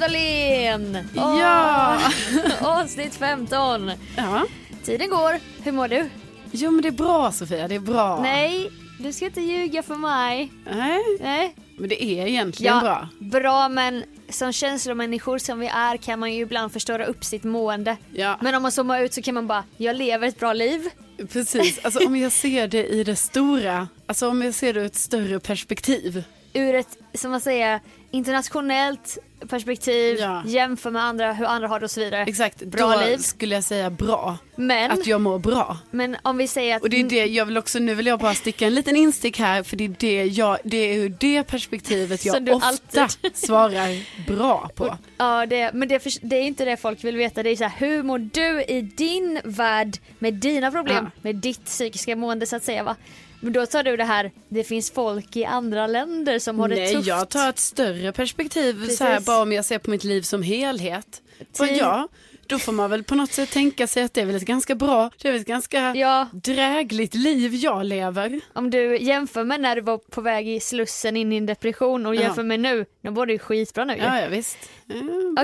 Dahlén! Ja. Avsnitt 15. Ja. Tiden går, hur mår du? Jo men det är bra Sofia, det är bra. Nej, du ska inte ljuga för mig. Nej. Nej. Men det är egentligen Ja, bra. bra men som känslomänniskor som vi är kan man ju ibland förstöra upp sitt mående. Ja. Men om man zoomar ut så kan man bara, jag lever ett bra liv. Precis, alltså om jag ser det i det stora, alltså om jag ser det ur ett större perspektiv. Ur ett, som man säger, internationellt perspektiv, Ja. jämför med andra, hur andra har det och så vidare. Exakt, Bra då liv. skulle jag säga bra. Men, Att jag mår bra. men om vi säger att Och det är det jag vill också, nu vill jag bara sticka en liten instick här för det är det jag, det är ur det perspektivet jag ofta alltid- svarar bra på. Ja, det, men det, för- det är inte det folk vill veta. Det är så här, hur mår du i din värld med dina problem, Ja. med ditt psykiska mående så att säga va? Men då tar du det här, det finns folk i andra länder som har det Nej, tufft. jag tar ett större perspektiv Precis. så här, bara om jag ser på mitt liv som helhet. Och Tid. ja, då får man väl på något sätt tänka sig att det är väl ett ganska bra, det är väl ett ganska Ja. drägligt liv jag lever. Om du jämför med när du var på väg i slussen in i en depression och Ja. jämför med nu, då var det ju skitbra nu ju. Ja, ja visst. Ja.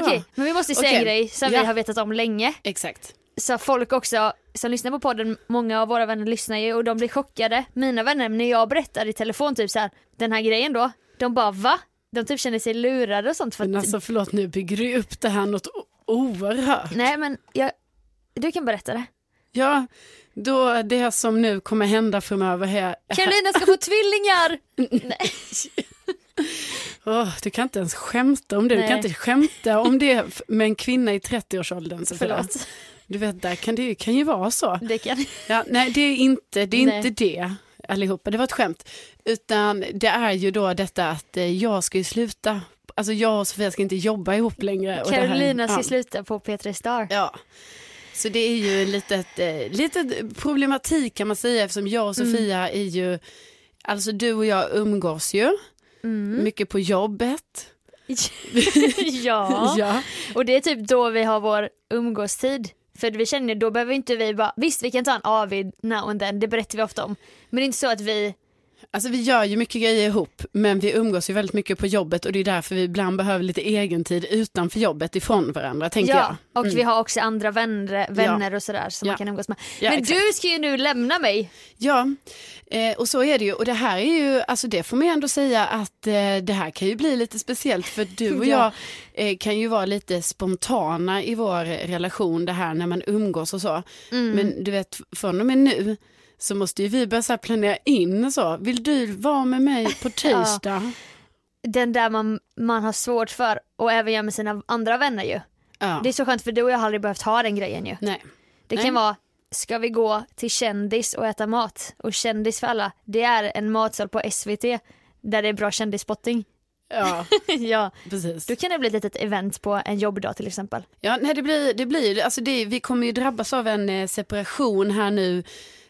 Okej, men vi måste säga en grej som Ja. vi har vetat om länge. Exakt. Så folk också som lyssnar på podden, många av våra vänner lyssnar ju och de blir chockade. Mina vänner, när jag berättar i telefon typ så här, den här grejen då, de bara va? De typ känner sig lurade och sånt för att, Men alltså förlåt, nu bygger du upp det här något oerhört. nej men jag, du kan berätta det. Ja, då det som nu kommer hända framöver här. Carolina ska få tvillingar! nej. Åh, du kan inte ens skämta om det. Du Nej. kan inte skämta om det med en kvinna i 30-årsåldern. Sofia. Förlåt, Du vet, där kan det kan ju vara så. det kan Ja, nej, det är inte det, är Nej. inte det allihopa. Det var ett skämt. Utan det är ju då detta att eh, jag ska ju sluta. Alltså jag och Sofia ska inte jobba ihop längre. här- Carolina ska ja. sluta på P3 Star. Ja. Så det är ju lite ett, eh, litet problematik kan man säga eftersom jag och Sofia är ju, alltså du och jag umgås ju mycket på jobbet. ja. Ja. och det är typ då vi har vår umgåstid. För vi känner, då behöver inte vi bara, visst vi kan ta en Avid now and then, det berättar vi ofta om. Men det är inte så att vi, Alltså vi gör ju mycket grejer ihop men vi umgås ju väldigt mycket på jobbet och det är därför vi ibland behöver lite egentid utanför jobbet ifrån varandra tänker ja, jag. och vi har också andra vänner, vänner och sådär som Ja. man kan umgås med. Ja, Men exakt. du ska ju nu lämna mig. Ja, eh, och så är det ju. Och det här är ju, alltså det får man ju ändå säga att eh, det här kan ju bli lite speciellt för du och Ja. jag eh, kan ju vara lite spontana i vår relation det här när man umgås och så. Mm. Men du vet, från och med nu så måste ju vi börja planera in så. Vill du vara med mig på tisdag? Den där man, man har svårt för och även gör med sina andra vänner ju. ja. Det är så skönt för du och jag har aldrig behövt ha den grejen ju. Nej. Det Nej. kan vara, ska vi gå till kändis och äta mat? Och kändis för alla, det är en matsal på SVT där det är bra kändisspotting. Ja, ja, precis. då kan det bli ett litet event på en jobbdag till exempel. Ja, nej, det blir, det blir alltså det, vi kommer ju drabbas av en eh, separation här nu.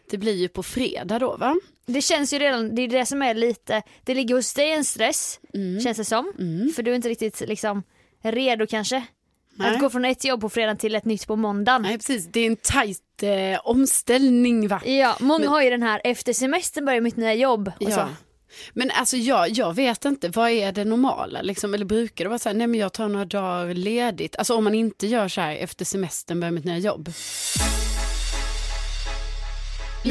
Det blir ju på fredag då va? Det känns ju redan, det är det som är lite, det ligger hos dig en stress, Mm. känns det som. För du är inte riktigt liksom redo kanske. Nej. Att gå från ett jobb på fredag till ett nytt på måndagen. Nej precis, det är en tajt eh, omställning va? Ja, många Men- har ju den här efter semestern börjar mitt nya jobb. Och så. Ja. Men alltså jag, jag vet inte, vad är det normala? Liksom? Eller brukar det vara så här, nej men jag tar några dagar ledigt. Alltså om man inte gör så här efter semestern börjar mitt nya jobb.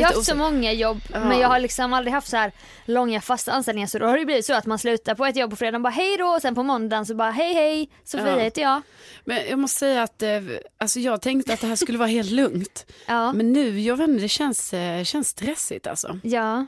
Jag har haft så många jobb Ja. men jag har liksom aldrig haft så här långa fasta anställningar så då har det blivit så att man slutar på ett jobb på fredagen bara hej då och sen på måndagen så bara hej hej Sofia Ja. heter jag. Men jag måste säga att eh, alltså jag tänkte att det här skulle vara helt lugnt. Ja. Men nu, jag vet inte, det känns, eh, känns stressigt alltså. ja.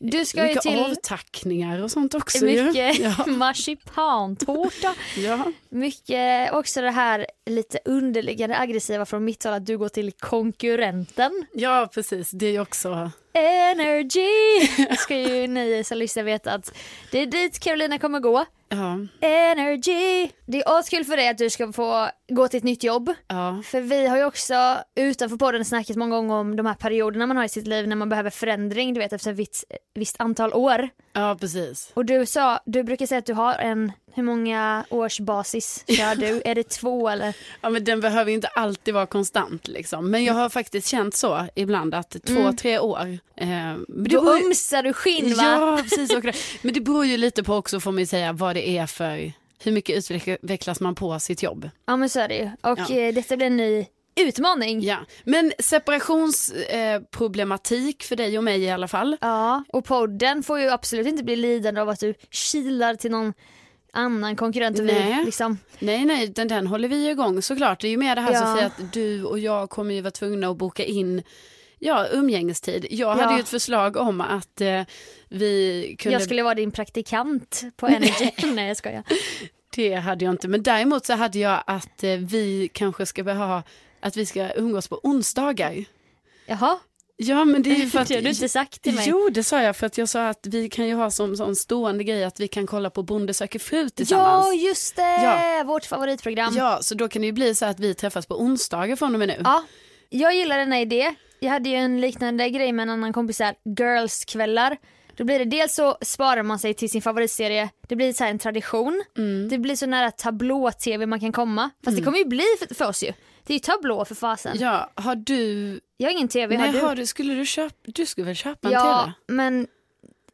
Du ska Mycket till avtackningar och sånt också mycket. Ja. marsipantårta. ja. Mycket också det här lite underliggande aggressiva från mitt håll att du går till konkurrenten. ja, precis. Det är också... Energy! Ska ju ni som lyssnar veta att det är dit Carolina kommer gå. Ja, Energy! Det är askul för dig att du ska få gå till ett nytt jobb. ja, För vi har ju också utanför podden snackat många gånger om de här perioderna man har i sitt liv när man behöver förändring, du vet efter ett visst, visst antal år. ja, precis. Och du sa, du brukar säga att du har en, hur många års basis kör du? Är det två eller? Ja, men den behöver ju inte alltid vara konstant liksom. Men jag har faktiskt känt så ibland att två, tre år. Eh, men det Då beror ömsar du skinn va? Ja, precis. Men det beror ju lite på också får man ju säga vad det är för, hur mycket utvecklas man på sitt jobb. Ja men så är det ju. Och Ja. eh, detta blir en ny utmaning. Ja. Men separationsproblematik eh, för dig och mig i alla fall. Ja, och podden får ju absolut inte bli lidande av att du kilar till någon annan konkurrent och vi Nej. liksom. Nej, nej, den, den håller vi igång såklart. Det är ju mer det här Ja. Sofia att du och jag kommer ju vara tvungna att boka in Ja, umgängestid. Jag hade Ja. ju ett förslag om att eh, vi kunde... Jag skulle vara din praktikant på Energy. Nej jag skojar. Det hade jag inte, men däremot så hade jag att eh, vi kanske ska ha, att vi ska umgås på onsdagar. Jaha, Ja, men det är ju för att... det har du inte sagt till mig. Jo, det sa jag för att jag sa att vi kan ju ha som sån stående grej att vi kan kolla på Bonde söker fru tillsammans. Ja just det, Ja. vårt favoritprogram. Ja, så då kan det ju bli så att vi träffas på onsdagar från och med nu. Ja, jag gillar denna idé. Jag hade ju en liknande grej med en annan kompis här, girls-kvällar. Då blir det dels så sparar man sig till sin favoritserie, det blir så här en tradition. Mm. Det blir så nära tablå-tv man kan komma. Fast det kommer ju bli för, för oss ju. Det är ju tablå för fasen. Ja, har du... Jag har ingen tv, Nej, har du? har du... Skulle du köpa... Du skulle väl köpa en ja, tv? men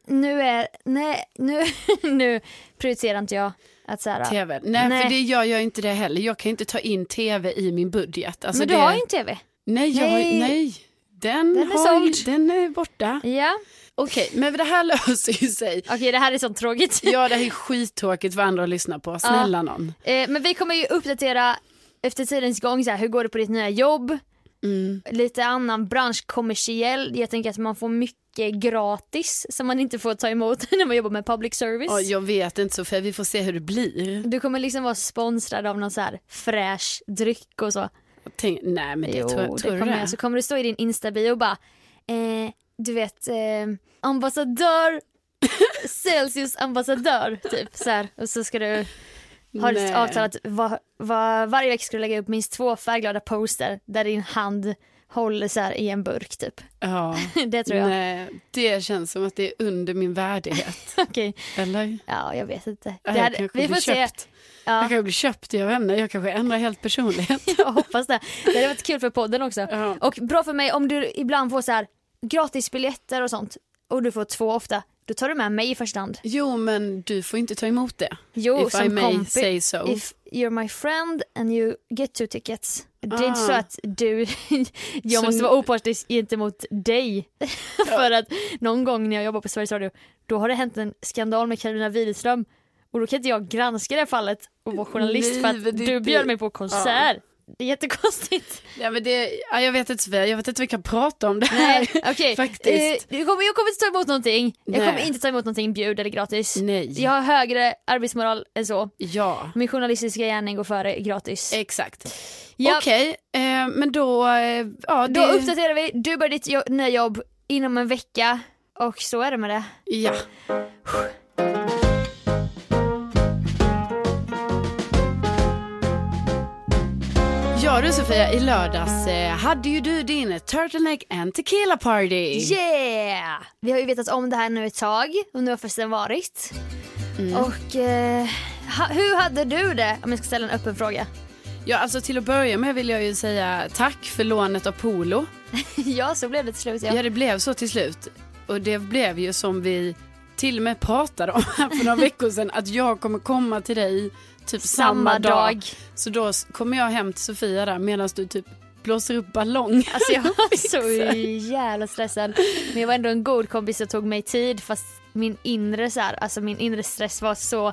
nu är, nej, nu, nu prioriterar inte jag att så här, TV? Nej, Nej. för det, jag gör inte det heller. Jag kan inte ta in tv i min budget. Alltså Men du det... har ju en tv. Nej, jag. Nej. nej. Den, Den är har... såld. Den är borta. Ja, Okej, men det här löser ju sig. okej det här är så tråkigt. Ja, det här är skittråkigt för andra att lyssna på. Snälla någon. Eh, men vi kommer ju uppdatera efter tidens gång, så här, hur går det på ditt nya jobb? Mm. Lite annan bransch, kommersiell. Jag tänker att man får mycket gratis som man inte får ta emot när man jobbar med public service. Ja, jag vet inte Sofia, vi får se hur det blir. Du kommer liksom vara sponsrad av någon så här fräsch dryck och så. Tänk, nej, men det jo, tror, det tror du kommer det? Så kommer det stå i din instabio och bara, eh, du vet, eh, ambassadör, Celsius ambassadör, typ så här. Och så ska du ha Nej. ett avtal att va, va, varje vecka ska du lägga upp minst två färgglada poster där din hand håller så här i en burk typ. Ja, det tror jag. nej, det känns som att det är under min värdighet. Okej, Eller? ja jag vet inte. Det hade, vi får se. Köpt. Jag Ja, kanske blir köpt, vet inte, jag kanske ändrar helt personlighet. jag hoppas det. Det hade varit kul för podden också. Ja. Och bra för mig om du ibland får så här gratisbiljetter och sånt och du får två ofta, då tar du med mig i första hand. Jo, men du får inte ta emot det. Jo, If I som may kompis. say so. If you're my friend and you get two tickets. Det är Ah. inte så att du, jag Så måste vara opartisk gentemot dig. För att någon gång när jag jobbar på Sveriges Radio, då har det hänt en skandal med Karolina Widerström. Och då kan inte jag granska det fallet och vara journalist för Nej, men att det- du bjöd mig på konsert. Det är jättekonstigt. Ja, men det, ja, jag vet inte Sofia, jag vet inte vi kan prata om det här. Nej, okej. Faktiskt. Eh, jag, kommer, jag kommer inte ta emot någonting. Jag Nej. kommer inte ta emot någonting bjud eller gratis. Nej. Jag har högre arbetsmoral än så. Ja, Min journalistiska gärning går före gratis. exakt. Ja. Okej, eh, men då... Eh, ja, Då det, uppdaterar vi, du börjar ditt jo- nya jobb inom en vecka och så är det med det. Ja. Ja du Sofia, i lördags eh, hade ju du din turtleneck and tequila party. Yeah! Vi har ju vetat om det här nu ett tag och nu har festen varit. Mm. Och eh, ha, hur hade du det? Om jag ska ställa en öppen fråga. Ja, alltså till att börja med vill jag ju säga tack för lånet av polo. ja, så blev det till slut. Ja. Ja, det blev så till slut. Och det blev ju som vi till och med pratade om här för några veckor sedan, att jag kommer komma till dig typ samma, Samma dag. dag. Så då kommer jag hem till Sofia där medan du typ blåser upp ballong. Alltså jag var så jävla stressad. Men jag var ändå en god kompis och tog mig tid fast min inre så här, alltså min inre stress var så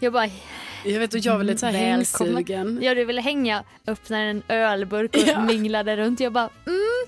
jag bara, Jag vet och jag var lite så Välkommen. hängsugen. ja du ville hänga, öppna en ölburk och Ja. minglade runt. Jag bara, mm,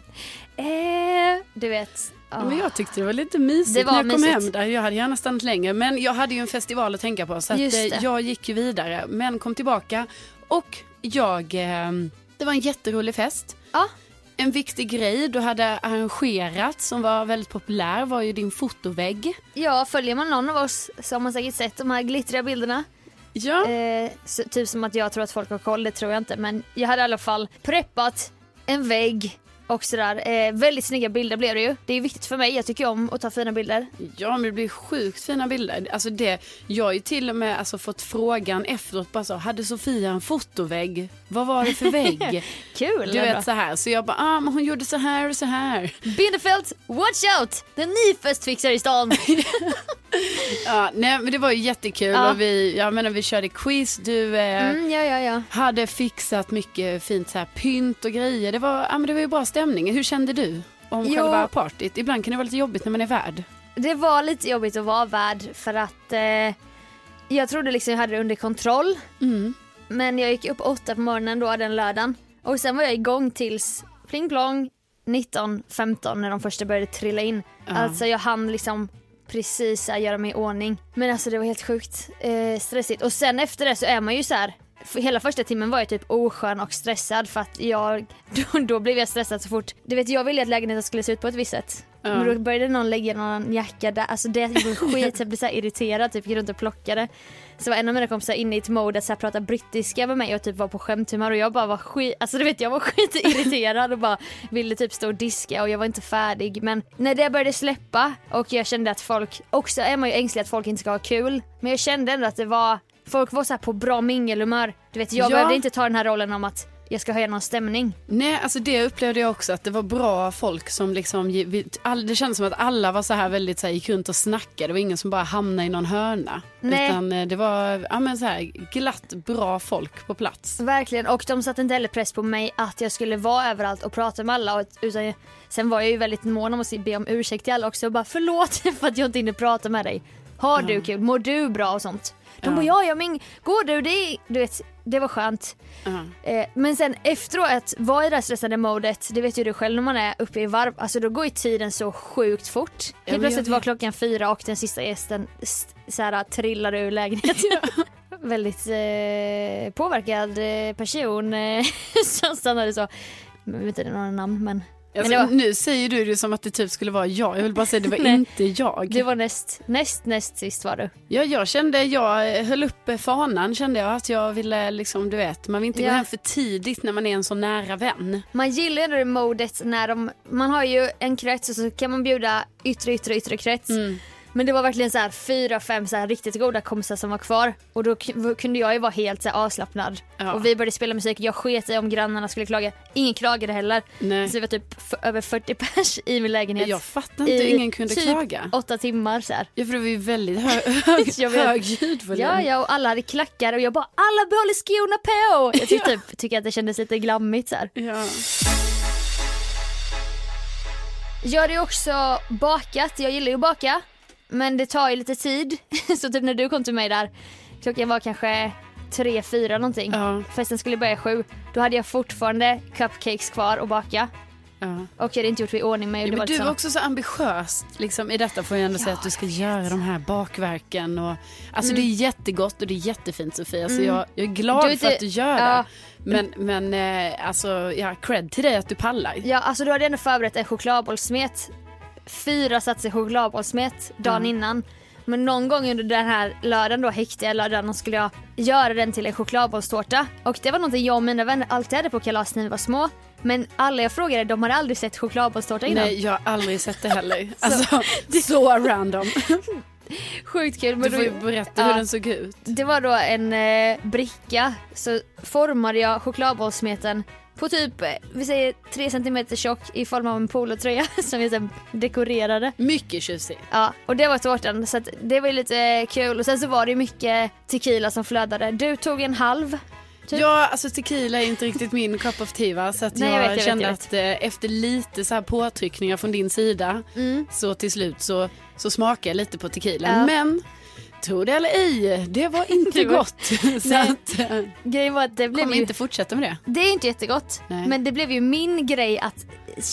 eh, du vet. Ja. Men jag tyckte det var lite mysigt var när jag kom mysigt. hem där. Jag hade gärna stannat längre men jag hade ju en festival att tänka på så att, eh, jag gick ju vidare men kom tillbaka och jag, eh, det var en jätterolig fest. Ja. En viktig grej du hade arrangerat som var väldigt populär var ju din fotovägg. Ja, följer man någon av oss så har man säkert sett de här glittriga bilderna. Ja. Eh, så, typ som att jag tror att folk har koll, det tror jag inte. Men jag hade i alla fall preppat en vägg och sådär. Eh, väldigt snygga bilder blev det ju. Det är viktigt för mig, jag tycker om att ta fina bilder. Ja men det blir sjukt fina bilder. Alltså det, jag har ju till och med alltså fått frågan efteråt bara så, hade Sofia en fotovägg? Vad var det för vägg? Kul! Du det är vet så här, så jag bara, ah men hon gjorde så här och så här. Bindefeld, watch out! Den ny festfixare i stan. Ja, nej men det var ju jättekul Ja. och vi, jag menar vi körde quiz, du eh, Mm, ja, ja. hade fixat mycket fint så här pynt och grejer. Det var, ja, men det var ju bra stämning. Hur kände du om Jo. själva partyt? Ibland kan det vara lite jobbigt när man är värd. Det var lite jobbigt att vara värd för att eh, jag trodde liksom jag hade det under kontroll. Mm. Men jag gick upp åtta på morgonen då den lördagen. Och sen var jag igång tills pling plong 19.15 när de första började trilla in. Ja. Alltså jag hann liksom precis här, göra mig i ordning. Men alltså det var helt sjukt eh, stressigt. Och sen efter det så är man ju så här. Hela första timmen var jag typ oskön och stressad för att jag, då, då blev jag stressad så fort. Du vet jag ville att lägenheten skulle se ut på ett visst sätt. Ja. Men då började någon lägga någon jacka där, alltså det var skit, jag blev så irriterad, typ gick runt och plockade. Så var en av mina kompisar inne i ett mode att så här prata brittiska med mig och typ var på skämthumör och jag bara var skit, alltså du vet jag var skitirriterad och bara ville typ stå och diska och jag var inte färdig. Men när det började släppa och jag kände att folk, också är man ju ängslig att folk inte ska ha kul, men jag kände ändå att det var, folk var så här på bra mingelhumör. Du vet jag Ja. behövde inte ta den här rollen om att jag ska höja någon stämning. Nej, alltså det upplevde jag också att det var bra folk som liksom, all, det kändes som att alla var så här väldigt så här, gick runt och snackade. Det var ingen som bara hamnade i någon hörna. Nej. Utan eh, det var, ja men så här, glatt bra folk på plats. Verkligen, och de satte inte heller press på mig att jag skulle vara överallt och prata med alla. Utan sen var jag ju väldigt mån om att be om ursäkt till alla också och bara förlåt för att jag inte hinner prata med dig. Har du kul? Mår du bra och sånt? De Ja. bara ja, ja men går du? Det, är- du vet, det var skönt. Eh, men sen efteråt att vara i det här stressade modet, det vet ju du själv när man är uppe i varv, alltså då går ju tiden så sjukt fort. Helt plötsligt var klockan fyra och den sista gästen så här, trillade ur lägenheten. Väldigt eh, påverkad eh, person eh, som stannade så. Jag vet inte några namn men Alltså, var- Nu säger du det som att det typ skulle vara jag. Jag vill bara säga det var Nej. inte jag. det var näst, näst, näst sist var du. Ja, jag kände, jag höll uppe fanan kände jag att jag ville liksom, du vet, man vill inte Ja. gå hem för tidigt när man är en så nära vän. Man gillar det modet när de, man har ju en krets och så kan man bjuda yttre, yttre, yttre krets. Mm. Men det var verkligen så här fyra, fem så här riktigt goda kompisar som var kvar och då kunde jag ju vara helt så avslappnad. Ja. Och vi började spela musik, jag sket i om grannarna skulle klaga. Ingen klagade heller. Nej. Så det var typ över 40 pers i min lägenhet. Jag fattar inte hur ingen kunde typ klaga. åtta timmar så här. Ja, för det var ju väldigt hög, hög, hög ljudvolym. Ja, ja, och alla hade klackar och jag bara alla behåller skorna på. Jag tyckte typ, tycker att det kändes lite glammigt så här. Ja. Jag hade ju också bakat, jag gillar ju att baka. Men det tar ju lite tid. Så typ när du kom till mig där, klockan var kanske tre, fyra någonting. Ja. Festen skulle börja sju. Då hade jag fortfarande cupcakes kvar att baka. Ja. Och jag hade inte gjort mig i ordning med. Ja, men var du var så- också så ambitiös liksom, i detta får jag ändå säga att du ska göra de här bakverken. Och, alltså det är jättegott och det är jättefint Sofia så jag, jag är glad Mm. Är för inte- att du gör ja. det. Men, men eh, alltså, ja, cred till dig att du pallar. Ja, alltså du hade ändå förberett en chokladbollsmet. Fyra satser chokladbollsmet dagen Mm. innan. Men någon gång under den här lördagen då, häktiga lördagen, skulle jag göra den till en chokladbollstårta. Och det var någonting jag och mina vänner alltid hade på kalas när vi var små. Men alla jag frågade, de hade aldrig sett chokladbollstårta innan. Nej, jag har aldrig sett det heller. Alltså, så random. Sjukt kul. Du Men får ju berätta Ja. hur den såg ut. det var då en eh, bricka, så formade jag chokladbollsmeten på typ, vi säger 3 cm tjock i form av en polotröja som vi sen dekorerade. Mycket tjusig. Ja, och det var tårtan så att det var ju lite kul och sen så var det mycket tequila som flödade. Du tog en halv. Typ. Ja, alltså tequila är inte riktigt min cup of tea va? Så att Nej, jag, jag vet, jag vet, kände jag att eh, efter lite så här påtryckningar från din sida Mm. så till slut så, så smakade jag lite på tequila. Ja. Men tro det eller ej, det var inte gott. så Nej. att, eh, Grejen var att det blev kommer ju, inte fortsätta med det. det är inte jättegott Nej. men det blev ju min grej att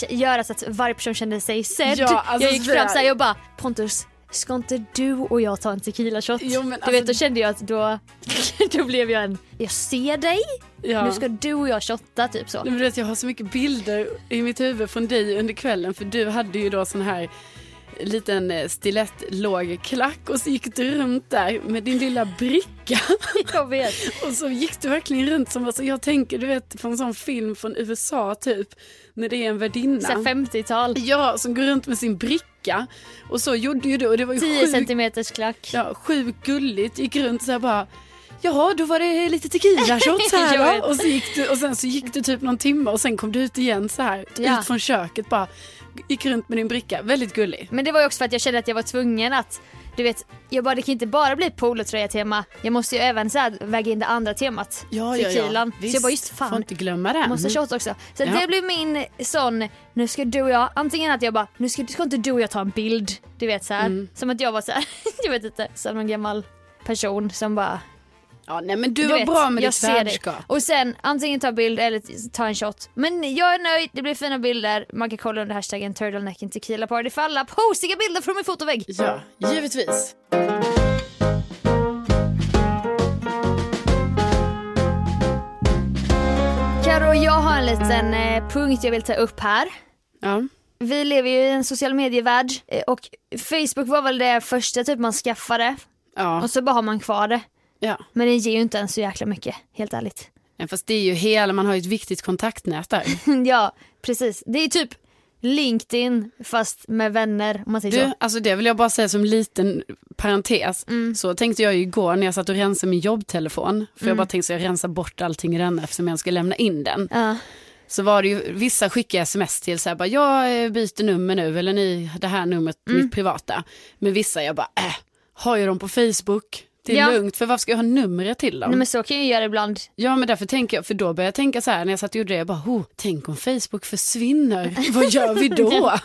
göra så att varje person kände sig sedd. Ja, alltså jag gick fram såhär och bara Pontus, ska inte du och jag ta en tequila shot? Jo, du alltså- vet då kände jag att då, då blev jag en, jag ser dig, Ja. nu ska du och jag shotta typ så. Men du vet, jag har så mycket bilder i mitt huvud från dig under kvällen för du hade ju då sån här liten eh, stilettlåg klack och så gick du runt där med din lilla bricka jag vet. och så gick du verkligen runt som, alltså jag tänker du vet på en sån film från USA typ när det är en värdinna. Såhär 50-tal, Ja, som går runt med sin bricka och så gjorde ju du och det var ju 10 sjukt, centimeters klack. ja, sjukt gulligt, gick runt så här bara Jaha, då var det lite tequila shots här då. Och, så gick du, och sen så gick du typ någon timme och sen kom du ut igen så här, Ja. ut från köket bara. Gick runt med din bricka, väldigt gullig. Men det var ju också för att jag kände att jag var tvungen att du vet, jag bara det kan inte bara bli polotröja-tema. Jag måste ju även så här, väga in det andra temat. tequilan. Så jag bara just Får fan, inte glömma den. måste shot också. Så Ja. det blev min sån, nu ska du och jag, antingen att jag bara, nu ska, ska inte du och jag ta en bild. Du vet så här, Mm. som att jag var så här, jag vet inte, som en gammal person som bara Ja, nej men du, du var vet, bra med jag ditt värdskap. Och sen antingen ta bild eller ta en shot. Men jag är nöjd, det blir fina bilder. Man kan kolla under hashtaggen turtlenecken tequila party för alla posiga bilder från min fotovägg. Ja, givetvis. Karo, jag har en liten eh, punkt jag vill ta upp här. Ja. Vi lever ju i en social medievärld eh, och Facebook var väl det första typ man skaffade Ja. och så bara har man kvar det. Ja. Men det ger ju inte ens så jäkla mycket, helt ärligt. Nej, Fast det är ju hela, man har ju ett viktigt kontaktnät där. ja, precis. Det är typ LinkedIn fast med vänner om man säger Du, så. alltså det vill jag bara säga som liten parentes. Mm. Så tänkte jag ju igår när jag satt och rensade min jobbtelefon. För Mm. jag bara tänkte så jag rensar bort allting i den eftersom jag ska lämna in den. Ja. Så var det ju, vissa skickade sms till så här bara, jag eh, byter nummer nu eller ni, det här numret, Mm. mitt privata. Men vissa jag bara, äh, har ju dem på Facebook. Det är Ja. lugnt, för varför ska jag ha numret till dem? Nej men så kan jag göra ibland. Ja men därför tänker jag, för då började jag tänka så här när jag satt och gjorde det, jag bara, oh, tänk om Facebook försvinner, vad gör vi då? ja,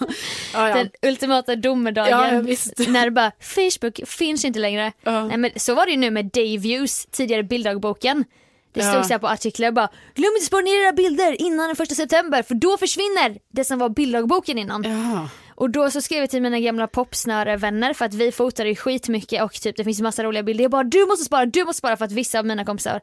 ja. Den ultimata domedagen. När det bara, Facebook finns inte längre. Ja. Nej, men så var det ju nu med Dayviews, tidigare bilddagboken. Det stod så här på artiklar bara, glöm inte spara ner era bilder innan den första september för då försvinner det som var bilddagboken innan. Och då så skrev jag till mina gamla popsnörevänner för att vi fotade ju skitmycket och typ det finns massa roliga bilder. Jag bara du måste spara, du måste spara för att vissa av mina kompisar.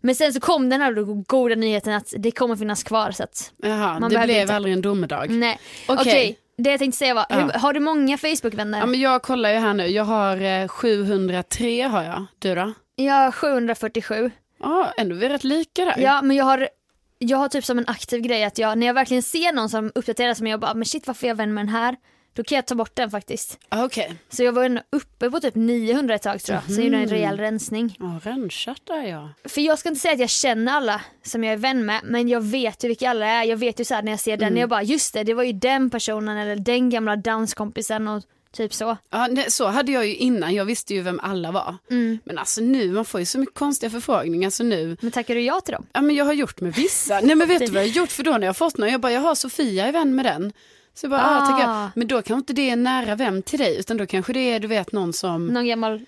Men sen så kom den här goda nyheten att det kommer finnas kvar så att Jaha, Man det blev inte. aldrig en domedag. nej. Okej. Okej, det jag tänkte säga var, Ja. hur, har du många Facebook-vänner? Ja, men jag kollar ju här nu, jag har eh, 703 har jag, du då? Jag har 747. Ja, ändå är vi rätt lika där. Ja men jag har jag har typ som en aktiv grej att jag, när jag verkligen ser någon som uppdaterar som jag bara, men shit varför är jag vän med den här? Då kan jag ta bort den faktiskt. Ah, Okej, Så jag var uppe på typ 900 ett tag tror jag, så jag gjorde Mhm. en rejäl rensning. ja, rensat där ja. För jag ska inte säga att jag känner alla som jag är vän med, men jag vet ju vilka alla är. Jag vet ju såhär när jag ser den, Mm. jag bara just det, det var ju den personen eller den gamla danskompisen och typ så. ja nej, så hade jag ju innan, jag visste ju vem alla var. Mm. Men alltså nu, man får ju så mycket konstiga förfrågningar så nu, Men tackar du ja till dem? ja men jag har gjort med vissa. Nej men vet du vad jag har gjort? För då när jag har fått någon, jag bara, jaha Sofia är vän med den. Så jag bara, ah. Ah. tackar. jag. Men då kanske inte det är nära vän till dig, utan då kanske det är, du vet, någon som, Någon gammal,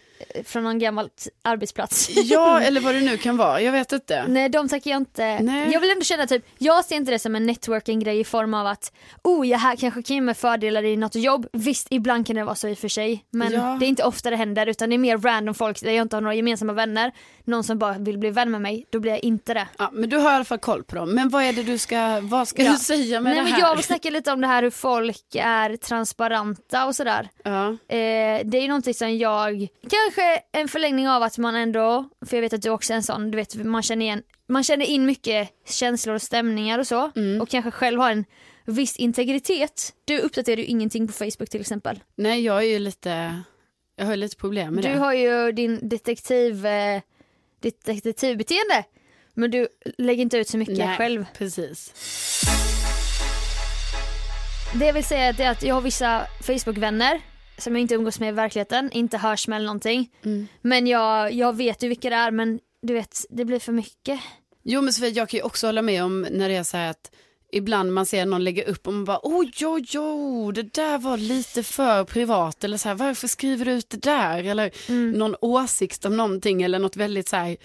från någon gammal arbetsplats. ja eller vad det nu kan vara, jag vet inte. Nej de tackar jag inte. Nej. Jag vill ändå känna typ, jag ser inte det som en networking-grej i form av att oh jag här kanske kan ge mig fördelar i något jobb. Visst ibland kan det vara så i och för sig men Ja. det är inte ofta det händer utan det är mer random folk där jag inte har några gemensamma vänner. Någon som bara vill bli vän med mig, då blir jag inte det. Ja, men du har i alla fall koll på dem. Men vad är det du ska, vad ska Ja. du säga med Nej, det men här? jag vill snacka lite om det här hur folk är transparenta och sådär. Ja. Eh, det är ju någonting som jag, kanske en förlängning av att man ändå, för jag vet att du också är en sån, du vet man känner igen, man känner in mycket känslor och stämningar och så Mm. och kanske själv har en viss integritet. Du uppdaterar ju ingenting på Facebook till exempel. Nej, jag är ju lite Jag har lite problem med Du det. har ju din detektiv, eh, ditt detektivbeteende. Men du lägger inte ut så mycket Nej, själv. precis. Det jag vill säga är att jag har vissa Facebook-vänner som jag inte umgås med i verkligheten, inte hörs med eller någonting. Mm. Men jag, jag vet ju vilka det är men du vet, det blir för mycket. Jo men Sofia, jag kan ju också hålla med om när det är så här att ibland man ser någon lägga upp och man bara oj oj oj det där var lite för privat eller så här varför skriver du ut det där eller Mm. någon åsikt om någonting eller något väldigt så här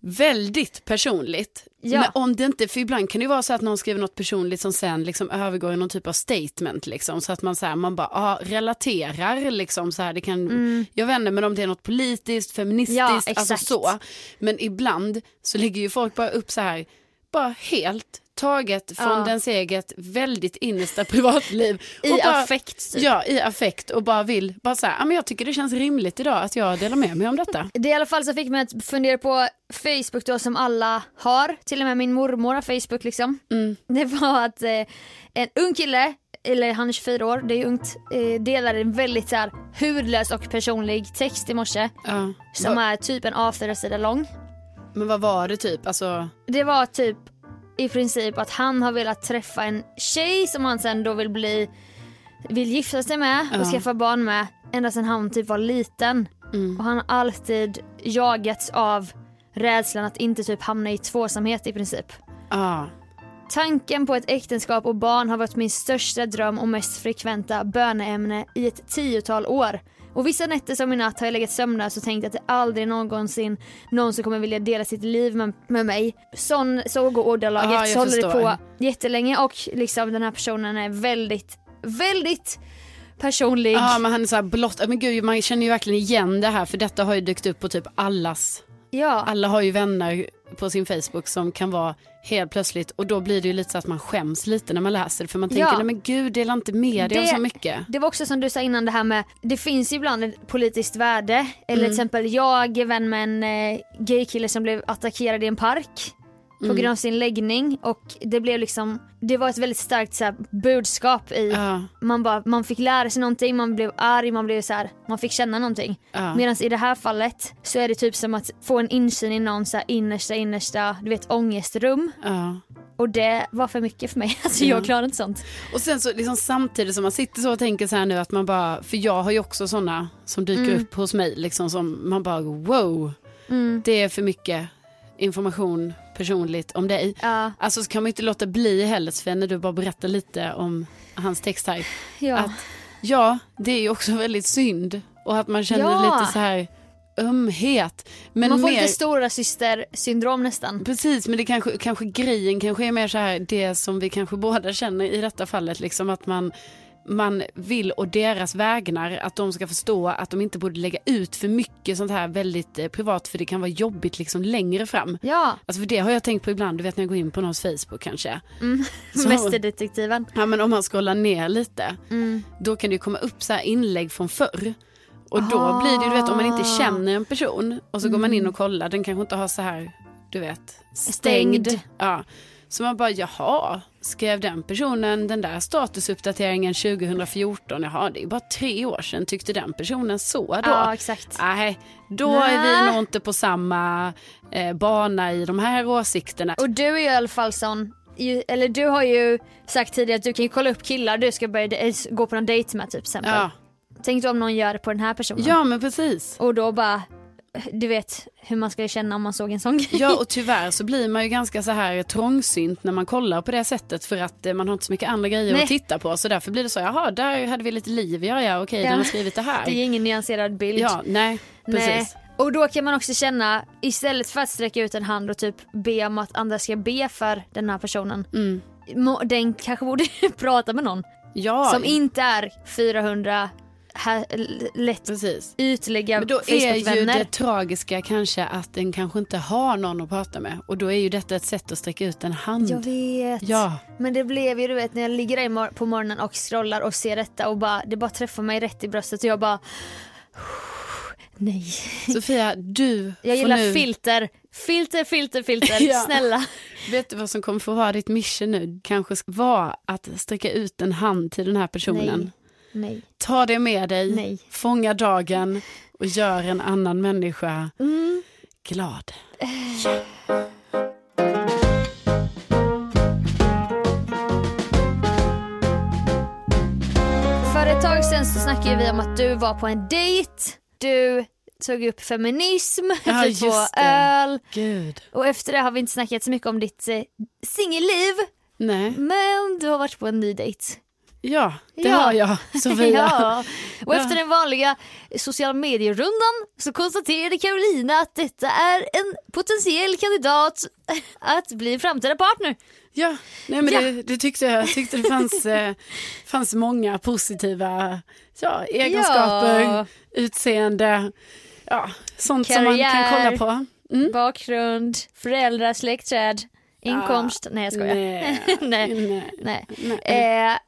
väldigt personligt. Ja. Men om det inte, för ibland kan det ju vara så att någon skriver något personligt som sen liksom övergår i någon typ av statement liksom så att man så här, man bara ah, relaterar liksom så här det kan, jag vet inte men om det är något politiskt, feministiskt, Mm. Ja, alltså så. Men ibland så lägger ju folk bara upp så här, bara helt taget från Ja. dens eget väldigt innersta privatliv. I bara, affekt typ. Ja, i affekt och bara vill, bara så här, "Ja, men jag tycker det känns rimligt idag att jag delar med mig om detta. Det i alla fall så fick mig att fundera på Facebook då som alla har, till och med min mormor har Facebook liksom. Mm. Det var att eh, en ung kille, eller han är 24 år, det är ungt, eh, delade en väldigt så här hudlös och personlig text i morse. Ja. Som Va- är typ en A4-sida lång. Men vad var det typ? Alltså, Det var typ i princip att han har velat träffa en tjej som han sen då vill bli, vill gifta sig med och Ja. skaffa barn med ända sedan han typ var liten. Mm. Och han har alltid jagats av rädslan att inte typ hamna i tvåsamhet i princip. ja. Tanken på ett äktenskap och barn har varit min största dröm och mest frekventa böneämne i ett tiotal år. Och vissa nätter som i natt har jag legat sömnlös och tänkt att det aldrig någonsin någon som kommer vilja dela sitt liv med, med mig. Sån, så går ordalaget, jag så håller det på jättelänge och liksom den här personen är väldigt, väldigt personlig. Ja men han är så här blott, men gud man känner ju verkligen igen det här för detta har ju dykt upp på typ allas, Ja. alla har ju vänner på sin Facebook som kan vara helt plötsligt och då blir det ju lite så att man skäms lite när man läser det för man tänker Ja. nej men gud dela inte med dig av så mycket. Det var också som du sa innan det här med, det finns ju ibland ett politiskt värde. Eller Mm. till exempel jag är vän med en eh, gaykille som blev attackerad i en park. På Mm. grund av sin läggning och det blev liksom, det var ett väldigt starkt så här, budskap i, Ja, man, bara, man fick lära sig någonting, man blev arg, man blev så här, man fick känna någonting. ja. Medan i det här fallet så är det typ som att få en insyn i någon så här innersta, innersta, du vet ångestrum. ja. Och det var för mycket för mig, alltså Ja. jag klarar inte sånt. Och sen så liksom samtidigt som man sitter så och tänker så här nu att man bara, för jag har ju också sådana som dyker upp hos mig liksom som man bara wow, det är för mycket information personligt om dig. Ja, Alltså så kan man inte låta bli heller Sven när du bara berättar lite om hans text här. ja. Att ja, det är ju också väldigt synd och att man känner Ja. lite så här ömhet. Men man får mer, lite stora syster syndrom nästan. Precis, men det kanske, kanske grejen kanske är mer så här det som vi kanske båda känner i detta fallet, liksom att man man vill och deras vägnar att de ska förstå att de inte borde lägga ut för mycket sånt här väldigt eh, privat för det kan vara jobbigt liksom längre fram. Ja, Alltså för det har jag tänkt på ibland, du vet när jag går in på någons Facebook kanske. Så- Mästerdetektiven. Ja men om man scrollar ner lite, Mm. då kan det ju komma upp så här inlägg från förr. Och då Ah. blir det ju, du vet om man inte känner en person och så går man in och kollar, den kanske inte har så här, du vet, stängd. Stängd. Ja. Så man bara, jaha, skrev den personen den där statusuppdateringen 2014? Jaha, det är bara tre år sedan, tyckte den personen så då? Ja, exakt. Nej, då Nej. är vi nog inte på samma eh, bana i de här åsikterna. Och du är ju i alla fall sån, eller du har ju sagt tidigare att du kan kolla upp killar du ska börja gå på någon dejt med typ exempel. Ja. Tänk då om någon gör det på den här personen. ja, men precis. Och då bara, du vet hur man skulle känna om man såg en sån grej. Ja och tyvärr så blir man ju ganska så här trångsynt när man kollar på det sättet för att eh, man har inte så mycket andra grejer Nej. att titta på så därför blir det så, jaha där hade vi lite liv, ja ja okej Ja. den har skrivit det här. Det är ingen nyanserad bild. Ja, nej, precis. Nej. Och då kan man också känna, istället för att sträcka ut en hand och typ be om att andra ska be för den här personen. Mm. Den kanske borde prata med någon Ja, som inte är 400 här, lätt precis. ytliga Men då är ju det tragiska kanske att den kanske inte har någon att prata med och då är ju detta ett sätt att sträcka ut en hand. Jag vet. Ja, Men det blev ju du vet när jag ligger där på morgonen och scrollar och ser detta och bara, det bara träffar mig rätt i bröstet och jag bara Nej. Sofia du Jag gillar nu, filter. Filter, filter, filter. Ja. Snälla. vet du vad som kommer få vara ditt mission nu? Kanske vara att sträcka ut en hand till den här personnen. Nej. Nej. Ta det med dig, Nej. fånga dagen och gör en annan människa Mm. glad. För ett tag sedan så snackade vi om att du var på en dejt. Du tog upp feminism, Ja, just det. öl. Gud. Och efter det har vi inte snackat så mycket om ditt eh, singelliv. Men du har varit på en ny dejt. Ja det Ja. har jag Sofia. ja. Och Ja. efter den vanliga sociala medierundan så konstaterade Carolina att detta är en potentiell kandidat att bli framtida partner. Ja, nej men Ja. Det, det tyckte jag. Tyckte det fanns, eh, fanns många positiva ja, egenskaper, Ja. utseende, ja, sånt som man kan Karriär. kolla på. Mm. Bakgrund, föräldrar, släktträd, inkomst. Nej jag skojar. Nej. nej, Nej. nej. Eh,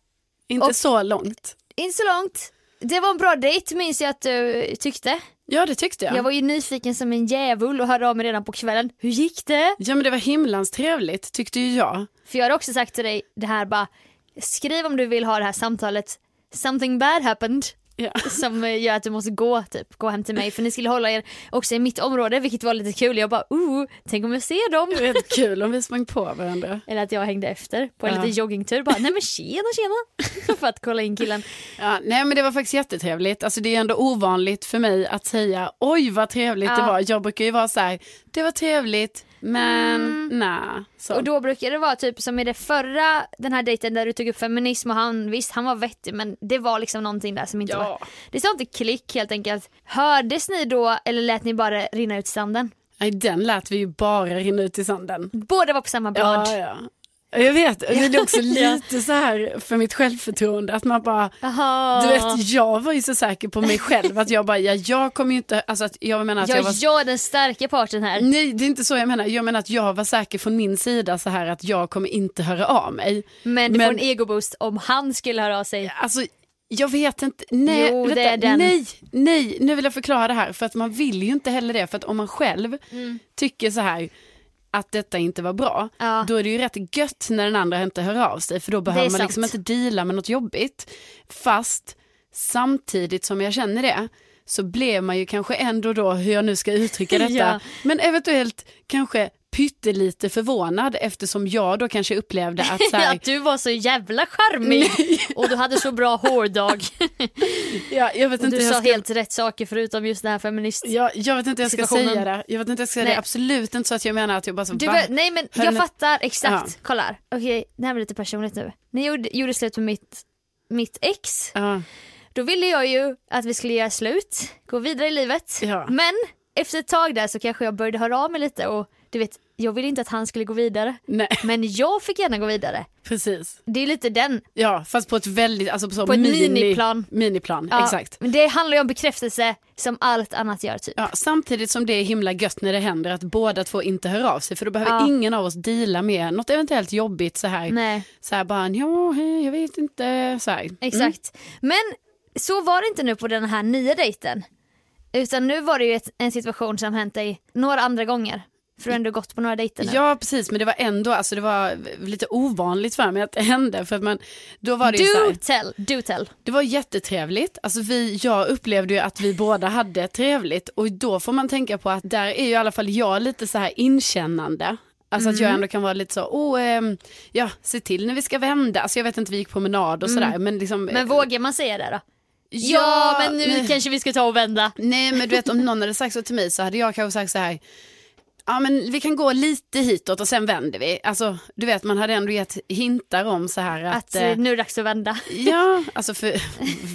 inte och- så långt. inte så långt. Det var en bra dejt minns jag att du tyckte. Ja, det tyckte jag. Jag var ju nyfiken som en djävul och hörde av mig redan på kvällen. Hur gick det? Ja, men det var himlans trevligt, tyckte ju jag. För jag har också sagt till dig det här bara, skriv om du vill ha det här samtalet, something bad happened. Ja. Som gör att du måste gå, typ, gå hem till mig för ni skulle hålla er också i mitt område vilket var lite kul. Jag bara, oh, tänk om jag ser dem. Det helt kul om vi sprang på varandra. Eller att jag hängde efter på en Ja. liten joggingtur. Bara, nej men tjena tjena. för att kolla in killen. Ja, nej men det var faktiskt jättetrevligt. Alltså det är ändå ovanligt för mig att säga oj vad trevligt det Ja. var. Jag brukar ju vara så här, det var trevligt men nej. Så. Mm. Och då brukar det vara typ som i det förra, den här dejten där du tog upp feminism och han, visst han var vettig men det var liksom någonting där som inte Ja. var, det sa inte klick helt enkelt. Hördes ni då eller lät ni bara rinna ut i sanden? Nej, den lät vi ju bara rinna ut i sanden. Båda var på samma blad. Ja, ja. Jag vet, det är också lite så här för mitt självförtroende att man bara, Jaha. du vet jag var ju så säker på mig själv att jag bara, ja, jag kommer ju inte, alltså att jag menar att Ja, jag var jag är den starka parten här. Nej det är inte så jag menar, jag menar att jag var säker från min sida så här att jag kommer inte höra av mig. Men du Men- får en egoboost om han skulle höra av sig. Alltså jag vet inte, nej, Jo, vänta, nej, nej, nu vill jag förklara det här för att man vill ju inte heller det för att om man själv tycker så här att detta inte var bra. Ja. då är det ju rätt gött när den andra inte hör av sig för då behöver man sant. liksom inte deala med något jobbigt. Fast samtidigt som jag känner det så blev man ju kanske ändå då, hur jag nu ska uttrycka detta, Ja. men eventuellt kanske pyttelite förvånad eftersom jag då kanske upplevde att så här, Att du var så jävla charmig och du hade så bra hårdag. ja, jag vet inte du sa ska helt rätt saker förutom just det här feminist. Ja, jag vet inte hur jag ska säga det. Jag vet inte jag ska säga Nej. det. Absolut inte så att jag menar att jag bara så, Du, var- nej men jag ni- fattar exakt. Ja. Kolla här. Okej, det här blir lite personligt nu. Ni gjorde, gjorde slut med mitt, mitt ex. Ja, Då ville jag ju att vi skulle göra slut, gå vidare i livet. Ja. Men efter ett tag där så kanske jag började höra av mig lite och du vet, jag ville inte att han skulle gå vidare. nej, Men jag fick gärna gå vidare. precis. Det är lite den. Ja, fast på ett väldigt, alltså på, så På ett mini, miniplan. Miniplan, Ja, exakt. Men det handlar ju om bekräftelse som allt annat gör typ. Ja, samtidigt som det är himla gött när det händer att båda två inte hör av sig för då behöver Ja. ingen av oss deala med något eventuellt jobbigt så här. Nej. Så här bara, ja, hej, jag vet inte, så här. Exakt. Men så var det inte nu på den här nya dejten. Utan nu var det ju ett, en situation som hänt dig några andra gånger. För du har ändå gått på några dejter nu. Ja precis men det var ändå, alltså det var lite ovanligt för mig att det hände för att man, då var det så här, Do tell, do tell. Det var jättetrevligt. Alltså vi, jag upplevde ju att vi båda hade trevligt och då får man tänka på att där är ju i alla fall jag lite så här inkännande. Alltså att jag Mm. ändå kan vara lite så, oh, ehm, ja, se till när vi ska vända. Alltså jag vet inte, vi gick promenad och sådär. Men, liksom, Mm. Men vågar man säga det då? ja, Ja, men nu nej. kanske vi ska ta och vända. Nej men du vet om någon hade sagt så till mig så hade jag kanske sagt så här, ja men vi kan gå lite hitåt och sen vänder vi. Alltså du vet man hade ändå gett hintar om så här att, Att eh, eh, nu är det dags att vända. Ja, alltså för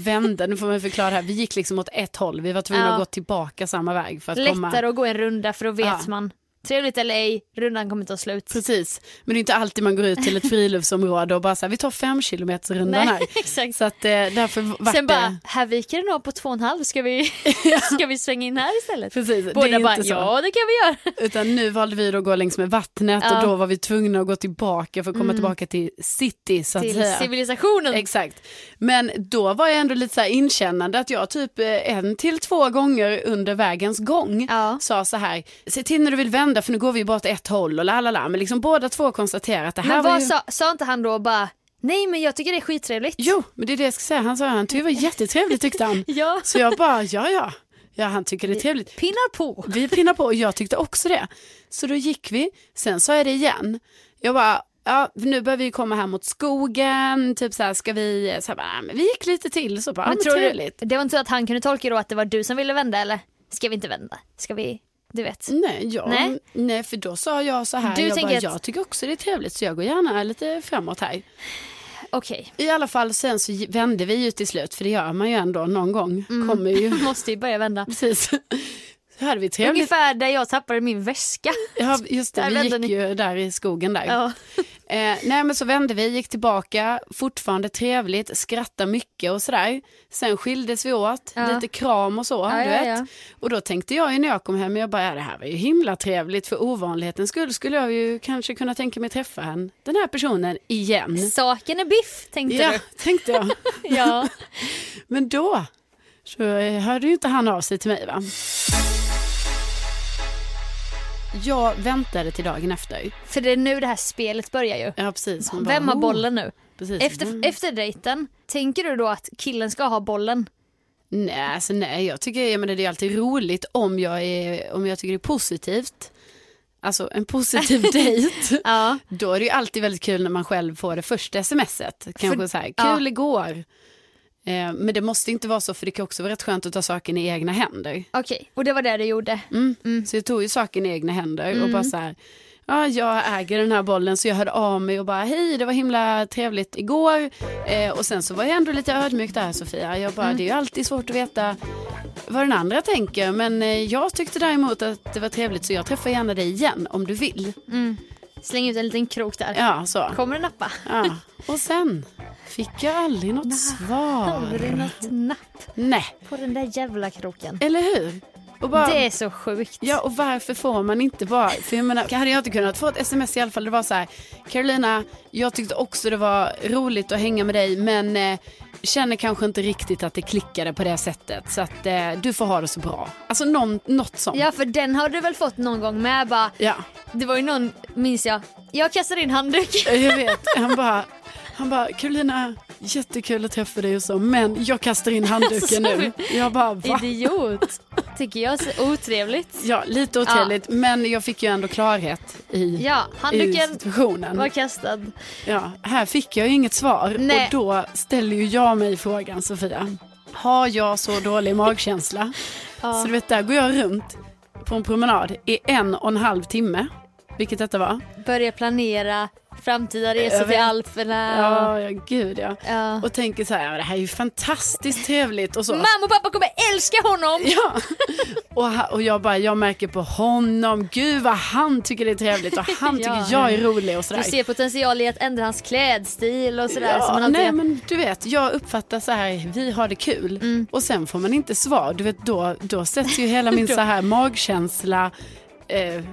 vända, nu får man förklara det här. Vi gick liksom åt ett håll, vi var tvungna Ja. att gå tillbaka samma väg för att komma. Lättare att gå en runda för då vet Ja. man. Trevligt eller ej, rundan kommer ta slut. Precis, men det är inte alltid man går ut till ett friluftsområde och bara så här, vi tar fem kilometers rundan Nej, här. exakt. Så att eh, därför vart Sen det... bara, här viker den av på två och en halv, ska vi, ska vi svänga in här istället? Precis, det är Båda inte bara, så. ja det kan vi göra. Utan nu valde vi att gå längs med vattnet Ja. och då var vi tvungna att gå tillbaka för att komma tillbaka till city så att Till säga. civilisationen. Exakt. Men då var jag ändå lite så här inkännande att jag typ eh, en till två gånger under vägens gång Ja. sa så här, se till när du vill vända för nu går vi bara åt ett håll och la la la. Men liksom båda två konstaterar att det här Men var vad ju... sa, sa inte han då bara, Nej men jag tycker det är skittrevligt. Jo, men det är det jag ska säga. Han sa han tyckte det var jättetrevligt tyckte han. Ja. Så jag bara, ja ja. Ja, han tycker det är trevligt. Pinnar på. Vi pinnar på och jag tyckte också det. Så då gick vi, sen sa jag det igen. Jag bara, ja nu börjar vi komma här mot skogen, typ så här ska vi, så här, bara, men vi gick lite till så bara, Men men tror trevligt. du, det var inte så att han kunde tolka då att det var du som ville vända eller? Ska vi inte vända? Ska vi, du vet. Nej, ja, Nej. nej. för då sa jag så här, Du jag, tänker bara, att- jag tycker också det är trevligt så jag går gärna lite framåt här. Okej. I alla fall sen så vände vi ju till slut, för det gör man ju ändå någon gång. Mm. Kommer ju, Måste ju börja vända. precis. Så hade vi trevligt. Ungefär där jag tappade min väska. Ja, just det, Där vi gick ni. ju där i skogen där. Ja. Eh, nej men så vände vi, gick tillbaka, fortfarande trevligt, skrattade mycket och sådär. Sen skildes vi åt, Ja. lite kram och så, Ja, du ja, vet. ja. Och då tänkte jag ju när jag kom hem, jag bara, ja, det här var ju himla trevligt för ovanlighetens skull skulle jag ju kanske kunna tänka mig träffa en, den här personen igen. Saken är biff tänkte Ja, du. tänkte jag. Ja. Men då så eh, hörde ju inte han av sig till mig va. Jag väntade till dagen efter. För det är nu det här spelet börjar ju. Ja precis. Bara, Vem har oh. bollen nu? Precis. Efter, Mm. efter dejten, tänker du då att killen ska ha bollen? Nej, alltså nej, jag tycker jag menar, det är alltid roligt om jag, är, om jag tycker det är positivt. Alltså en positiv dejt. Ja. Då är det ju alltid väldigt kul när man själv får det första smset. Kanske För- så här, kul ja. igår. Eh, men det måste inte vara så för det kan också vara rätt skönt att ta saken i egna händer. Okej, och det var det du gjorde. Mm. Så jag tog ju saken i egna händer och bara så här, ja, jag äger den här bollen så jag hörde av mig och bara hej det var himla trevligt igår. Eh, och sen så var jag ändå lite ödmjuk där Sofia. Jag bara, det är ju alltid svårt att veta vad den andra tänker men eh, jag tyckte däremot att det var trevligt så jag träffar gärna dig igen om du vill. Släng ut en liten krok där. Ja, så. Kommer det nappa? Ja. Och sen fick jag aldrig något svar. Aldrig något napp Nej, på den där jävla kroken. eller hur? Bara, Det är så sjukt. Ja, och varför får man inte bara, för jag menar, hade jag inte kunnat få ett sms i alla fall, det var så här, Carolina, jag tyckte också det var roligt att hänga med dig, men eh, känner kanske inte riktigt att det klickade på det sättet, så att eh, du får ha det så bra. Alltså någon, något sånt. Ja för den har du väl fått någon gång med bara, Ja, det var ju någon, minns jag, jag kastade in handduk. jag vet. Han bara, han bara, Carolina, jättekul att träffa dig och så, men jag kastar in handduken nu. Jag bara, va? Idiot. Tycker jag är otrevligt. Ja, lite otrevligt, men jag fick ju ändå klarhet i, Ja, i handduken situationen. var kastad. Ja, här fick jag ju inget svar Nej. och då ställer ju jag mig frågan Sofia. Har jag så dålig magkänsla? Så du vet där går jag runt på en promenad i en och en halv timme. Vilket detta var. Börja planera framtida resor till. Alperna. Ja, ja gud ja. Ja. Och tänker så här, det här är ju fantastiskt trevligt och så. Mamma och pappa kommer älska honom! Ja, och, och jag bara, jag märker på honom, gud vad han tycker det är trevligt och han tycker Ja. jag är rolig och sådär. Du ser potential i att ändra hans klädstil och sådär. Ja, alltid... nej men du vet, jag uppfattar så här, vi har det kul Mm. och sen får man inte svar. Du vet, då, då sätts ju hela min så här magkänsla, eh,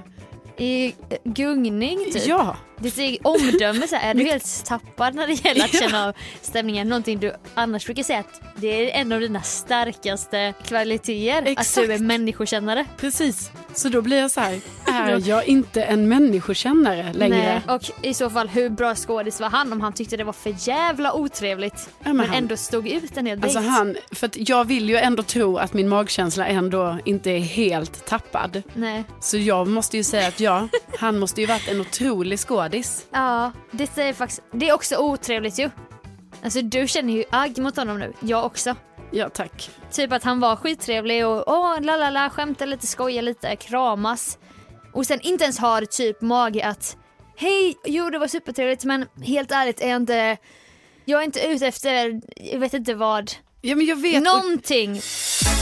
I eh, gungning typ. ja, Ditt omdöme, så här, är du helt tappad när det gäller att känna av stämningen? Någonting du annars brukar säga att det är en av dina starkaste kvaliteter. Att Exakt. du är människokännare. precis. Så då blir jag så här, är jag inte en människokännare längre? Nej. Och i så fall hur bra skådis var han om han tyckte det var för jävla otrevligt. Ja, men men han- ändå stod ut en hel Alltså han, för att jag vill ju ändå tro att min magkänsla ändå inte är helt tappad. Nej. Så jag måste ju säga att ja, han måste ju varit en otrolig skådis. Ja, det är faktiskt, det är också otrevligt ju. Alltså du känner ju agg mot honom nu, jag också. Ja tack. Typ att han var skittrevlig och åh la la la, skämta lite, skoja lite, kramas. Och sen inte ens har typ mage att hej, jo det var supertrevligt men helt ärligt är jag inte, jag är inte ute efter, jag vet inte vad, Ja men jag vet. någonting. Och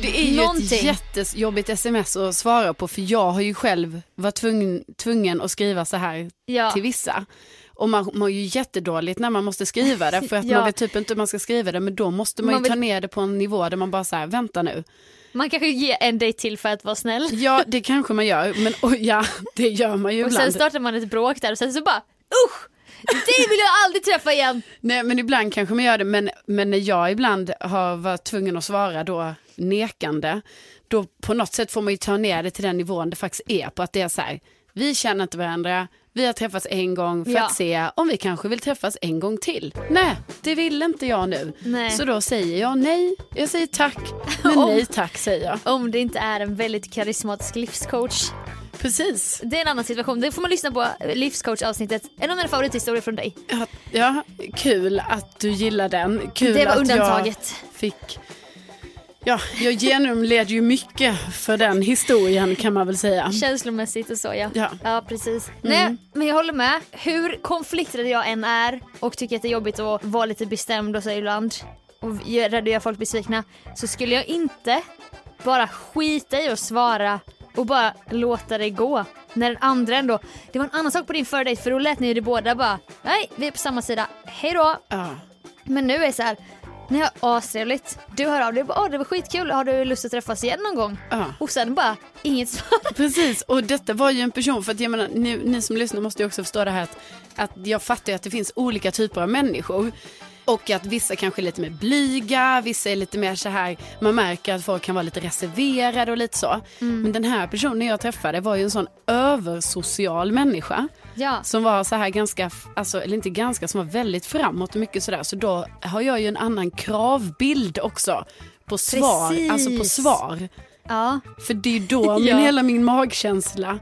det är ju Någonting. ett jättejobbigt sms att svara på för jag har ju själv varit tvungen, tvungen att skriva så här Ja. till vissa. Och man mår ju jättedåligt när man måste skriva det för att Ja. man vet typ inte hur man ska skriva det men då måste man, Man ju ta vill- ner det på en nivå där man bara så här, vänta nu. Man kanske ger en dejt till för att vara snäll. Ja det kanske man gör men och, ja det gör man ju Och sen ibland. startar man ett bråk där och sen så bara usch, det vill jag aldrig träffa igen. Nej men ibland kanske man gör det men, men när jag ibland har varit tvungen att svara då nekande då på något sätt får man ju ta ner det till den nivån det faktiskt är på att det är så här vi känner inte varandra Vi har träffats en gång för Ja. att se om vi kanske vill träffas en gång till. Nej, det vill inte jag nu. Nej. Så då säger jag nej. Jag säger tack, men Om- nej tack säger jag. Om det inte är en väldigt karismatisk livscoach. Precis. Det är en annan situation. Det får man lyssna på livscoach-avsnittet. En av mina favorithistorier från dig. Ja, ja, kul att du gillar den. Kul Det var att undantaget. jag fick... Ja, jag genomled ju mycket för den historien kan man väl säga. Känslomässigt och så ja. Ja. Ja precis. Nej men jag håller med. Hur konflikträdd jag än är och tycker att det är jobbigt att vara lite bestämd och så ibland och rädd att göra folk besvikna så skulle jag inte bara skita i att svara och bara låta det gå. När den andra ändå, det var en annan sak på din förra dejt för då lät ni ju det båda bara nej vi är på samma sida, hej då. Ja. Men nu är det så här, ni har astrevligt, du hör av dig bara åh det var skitkul, har du lust att träffas igen någon gång? Ja. Och sen bara inget svar. Precis, och detta var ju en person, för att jag menar, ni, ni som lyssnar måste ju också förstå det här att, att jag fattar ju att det finns olika typer av människor. Och att vissa kanske är lite mer blyga, vissa är lite mer så här, man märker att folk kan vara lite reserverade och lite så. Men den här personen jag träffade var ju en sån översocial människa. Ja. Som var så här ganska, alltså, eller inte ganska, som var väldigt framåt och mycket sådär. Så då har jag ju en annan kravbild också på svar. Precis. Alltså på svar. Ja. För det är ju då min, Ja. hela min magkänsla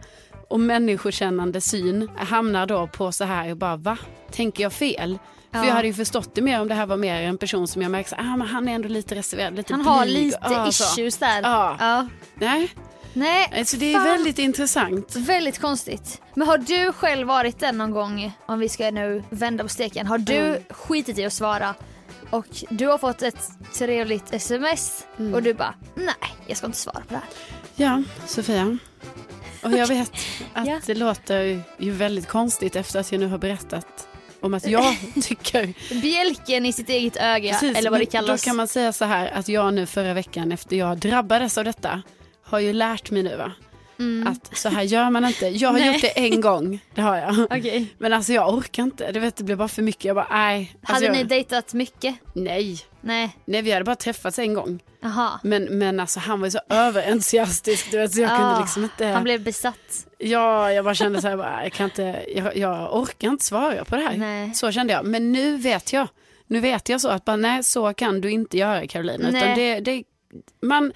och människokännande syn hamnar då på så här, bara va? Tänker jag fel? För Ja. jag hade ju förstått det mer om det här var mer en person som jag märker, ah, men han är ändå lite reserverad, lite Han har blyg. lite Ja, så. issues där. Ja. Ja. Nej, Nej, alltså det är fan. väldigt intressant. Väldigt konstigt. Men har du själv varit den någon gång, om vi ska nu vända på steken, har du Mm. skitit i att svara och du har fått ett trevligt sms Mm. och du bara nej, jag ska inte svara på det här. Ja, Sofia. Och jag vet att Ja. det låter ju väldigt konstigt efter att jag nu har berättat om att jag tycker Bjälken i sitt eget öga, Precis, eller vad det kallas. Då kan man säga så här att jag nu förra veckan efter jag drabbades av detta har ju lärt mig nu va. Att så här gör man inte. Jag har Mm. Gjort det en gång, det har jag. Okej. Men alltså jag orkar inte, det, vet, det blir bara för mycket. Jag bara nej. Alltså, Hade jag, ni dejtat mycket? Nej, Nej. nej vi hade bara träffats en gång. Jaha. Men, men alltså han var ju så överentusiastisk du vet så jag Ah, kunde liksom inte. Han blev besatt. Ja, jag bara kände så här, bara, jag kan inte, jag, jag orkar inte svara på det här. Nej. Så kände jag. Men nu vet jag. Nu vet jag så att bara, nej, så kan du inte göra Carolina. Utan det, det, man,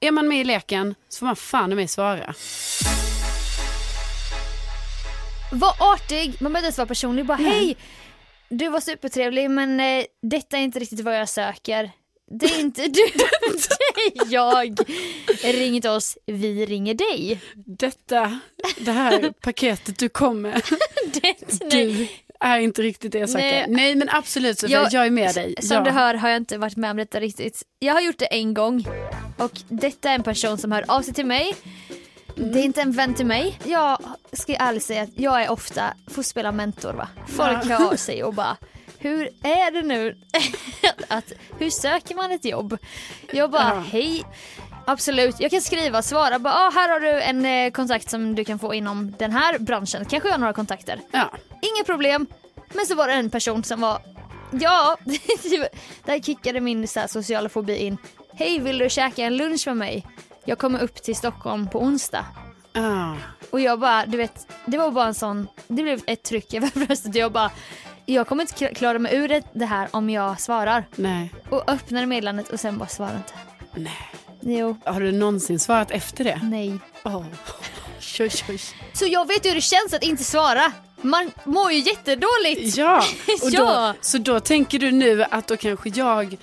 är man med i leken så får man fan mig svara. Var artig, man behöver inte vara personlig. Bara hej, du var supertrevlig men eh, detta är inte riktigt vad jag söker. Det är inte du, det är jag. Ring inte oss, vi ringer dig. Detta, det här paketet du kom med, Det, nej. Är inte riktigt det jag. Nej. Nej, men absolut Sofia, jag, Jag- är med dig. Som ja. du hör har jag inte varit med om detta riktigt. Jag har gjort det en gång och detta är en person som hör av sig till mig. Det är inte en vän till mig. Jag ska ärligt säga att jag är ofta, får spela mentor va. Folk Ja. hör av sig och bara hur är det nu? att, hur söker man ett jobb? Jag bara Ja. hej. Absolut, jag kan skriva, svara bara ah, här har du en eh, kontakt som du kan få inom den här branschen. Kanske jag har några kontakter. Ja. Inga problem. Men så var det en person som var, ja, där kickade min så här, sociala fobi in. Hej, vill du käka en lunch med mig? Jag kommer upp till Stockholm på onsdag. Ah. Och jag bara, du vet, det var bara en sån, det blev ett tryck över bröstet. Jag bara, jag kommer inte kla- klara mig ur det- det här om jag svarar. Nej. Och öppnade meddelandet och sen bara svarade inte. Nej. Jo, Har du någonsin svarat efter det? nej. Oh. Oj, oj. Så jag vet ju hur det känns att inte svara. Man mår ju jättedåligt. Ja, och Ja. Då, så då tänker du nu att då kanske jag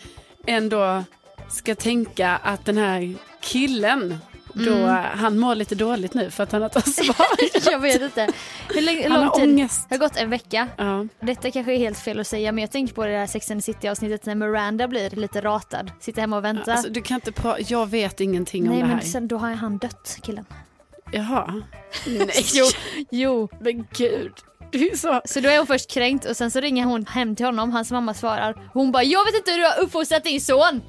ändå ska tänka att den här killen, då, Mm. han mår lite dåligt nu för att han har svarat. jag vet inte. Hur länge, Han lång har tid? ångest. Det har gått en vecka. Ja. Detta kanske är helt fel att säga men jag tänker på det där Sex and City avsnittet när Miranda blir lite ratad. Sitter hemma och väntar. Alltså, du kan inte pra- jag vet ingenting om Nej det här. men sen då har han dött killen. Jaha. Nej, Jo. Jo. men gud. Så. Så då är hon först kränkt och sen så ringer hon hem till honom, hans mamma svarar. Hon bara jag vet inte hur du har uppfostrat din son.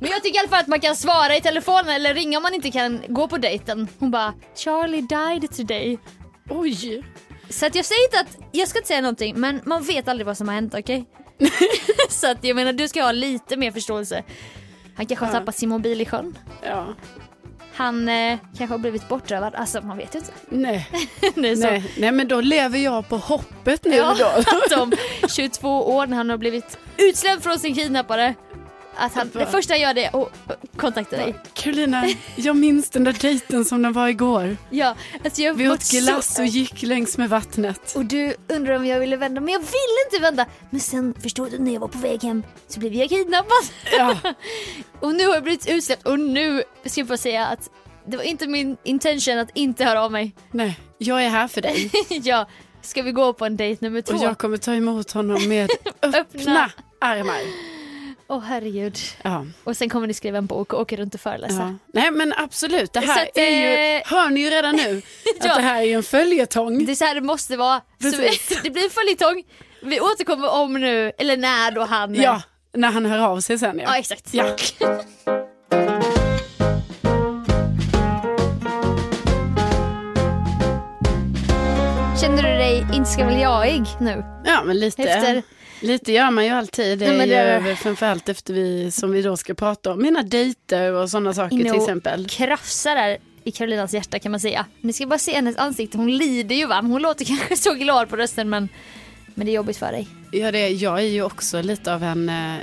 Men jag tycker i alla fall att man kan svara i telefon eller ringa om man inte kan gå på dejten. Hon bara Charlie died today. Oj. Så att jag säger inte att, jag ska inte säga någonting men man vet aldrig vad som har hänt okej? så att jag menar du ska ha lite mer förståelse. Han kanske har Ja. tappat sin mobil i sjön. Ja. Han eh, kanske har blivit bortrövad, alltså man vet ju inte. Nej. Det är så. Nej. Nej, men då lever jag på hoppet nu Ja, då. att om 22 år när han har blivit utsläppt från sin kidnappare, att han, det första han gör det är att kontakta dig. Carolina, jag minns den där dejten som den var igår. Ja, alltså jag Vi åt glass och gick längs med vattnet. Och du undrar om jag ville vända, men jag ville inte vända. Men sen förstod du när jag var på väg hem så blev jag kidnappad. Ja, Och nu har jag blivit utsläppt och nu ska jag bara säga att det var inte min intention att inte höra av mig. nej, jag är här för dig. ja, ska vi gå på en dejt nummer två? Och jag kommer ta emot honom med öppna armar. Åh herregud. Ja. Och sen kommer ni skriva en bok och åka runt och föreläsa. Ja. Nej men absolut, det här Så att, är ju, eh, hör ni ju redan nu, Ja. att det här är ju en följetong. Det är så här det måste vara. Så det blir en följetong. Vi återkommer om nu, eller när då han... Ja, när han hör av sig sen ja. Ja exakt. Ja. Känner du dig inte väl jagig nu? Ja men lite, Efter- lite gör man ju alltid. Det är ju det- över framförallt efter vi, som vi då ska prata om, mina dejter och sådana saker till Inno exempel. krafsar där i Karolinas hjärta kan man säga. Ni ska bara se hennes ansikte, hon lider ju va. Hon låter kanske så glad på rösten men, men det är jobbigt för dig. Ja, det, jag är ju också lite av en, eh,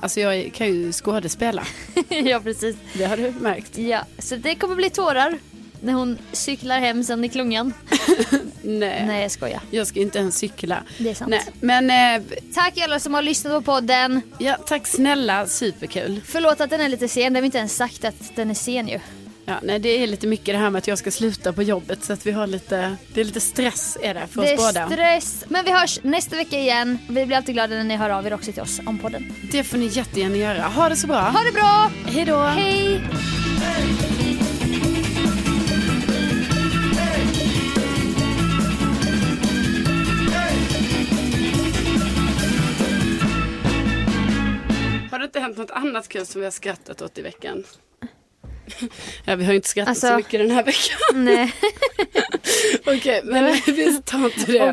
alltså jag kan ju skådespela, ja precis. det har du märkt. Ja, så det kommer bli tårar när hon cyklar hem sen i klungan. Nej, Nej jag skojar. jag ska inte ens cykla. Det är sant. Nej, men eh, Tack alla som har lyssnat på podden. ja, tack snälla, superkul. Förlåt att den är lite sen, det har vi inte ens sagt att den är sen ju. Ja, nej, det är lite mycket det här med att jag ska sluta på jobbet så att vi har lite, det är lite stress är det för det oss är båda. stress. Men vi hörs nästa vecka igen. Vi blir alltid glada när ni hör av er också till oss om podden. Det får ni jättegärna göra. Ha det så bra. Ha det bra! Hej då. Hej! Något annat kul som vi har skrattat åt i veckan? Ja, vi har ju inte skrattat Alltså- så mycket den här veckan. Nej. Okej, men vi tar inte det.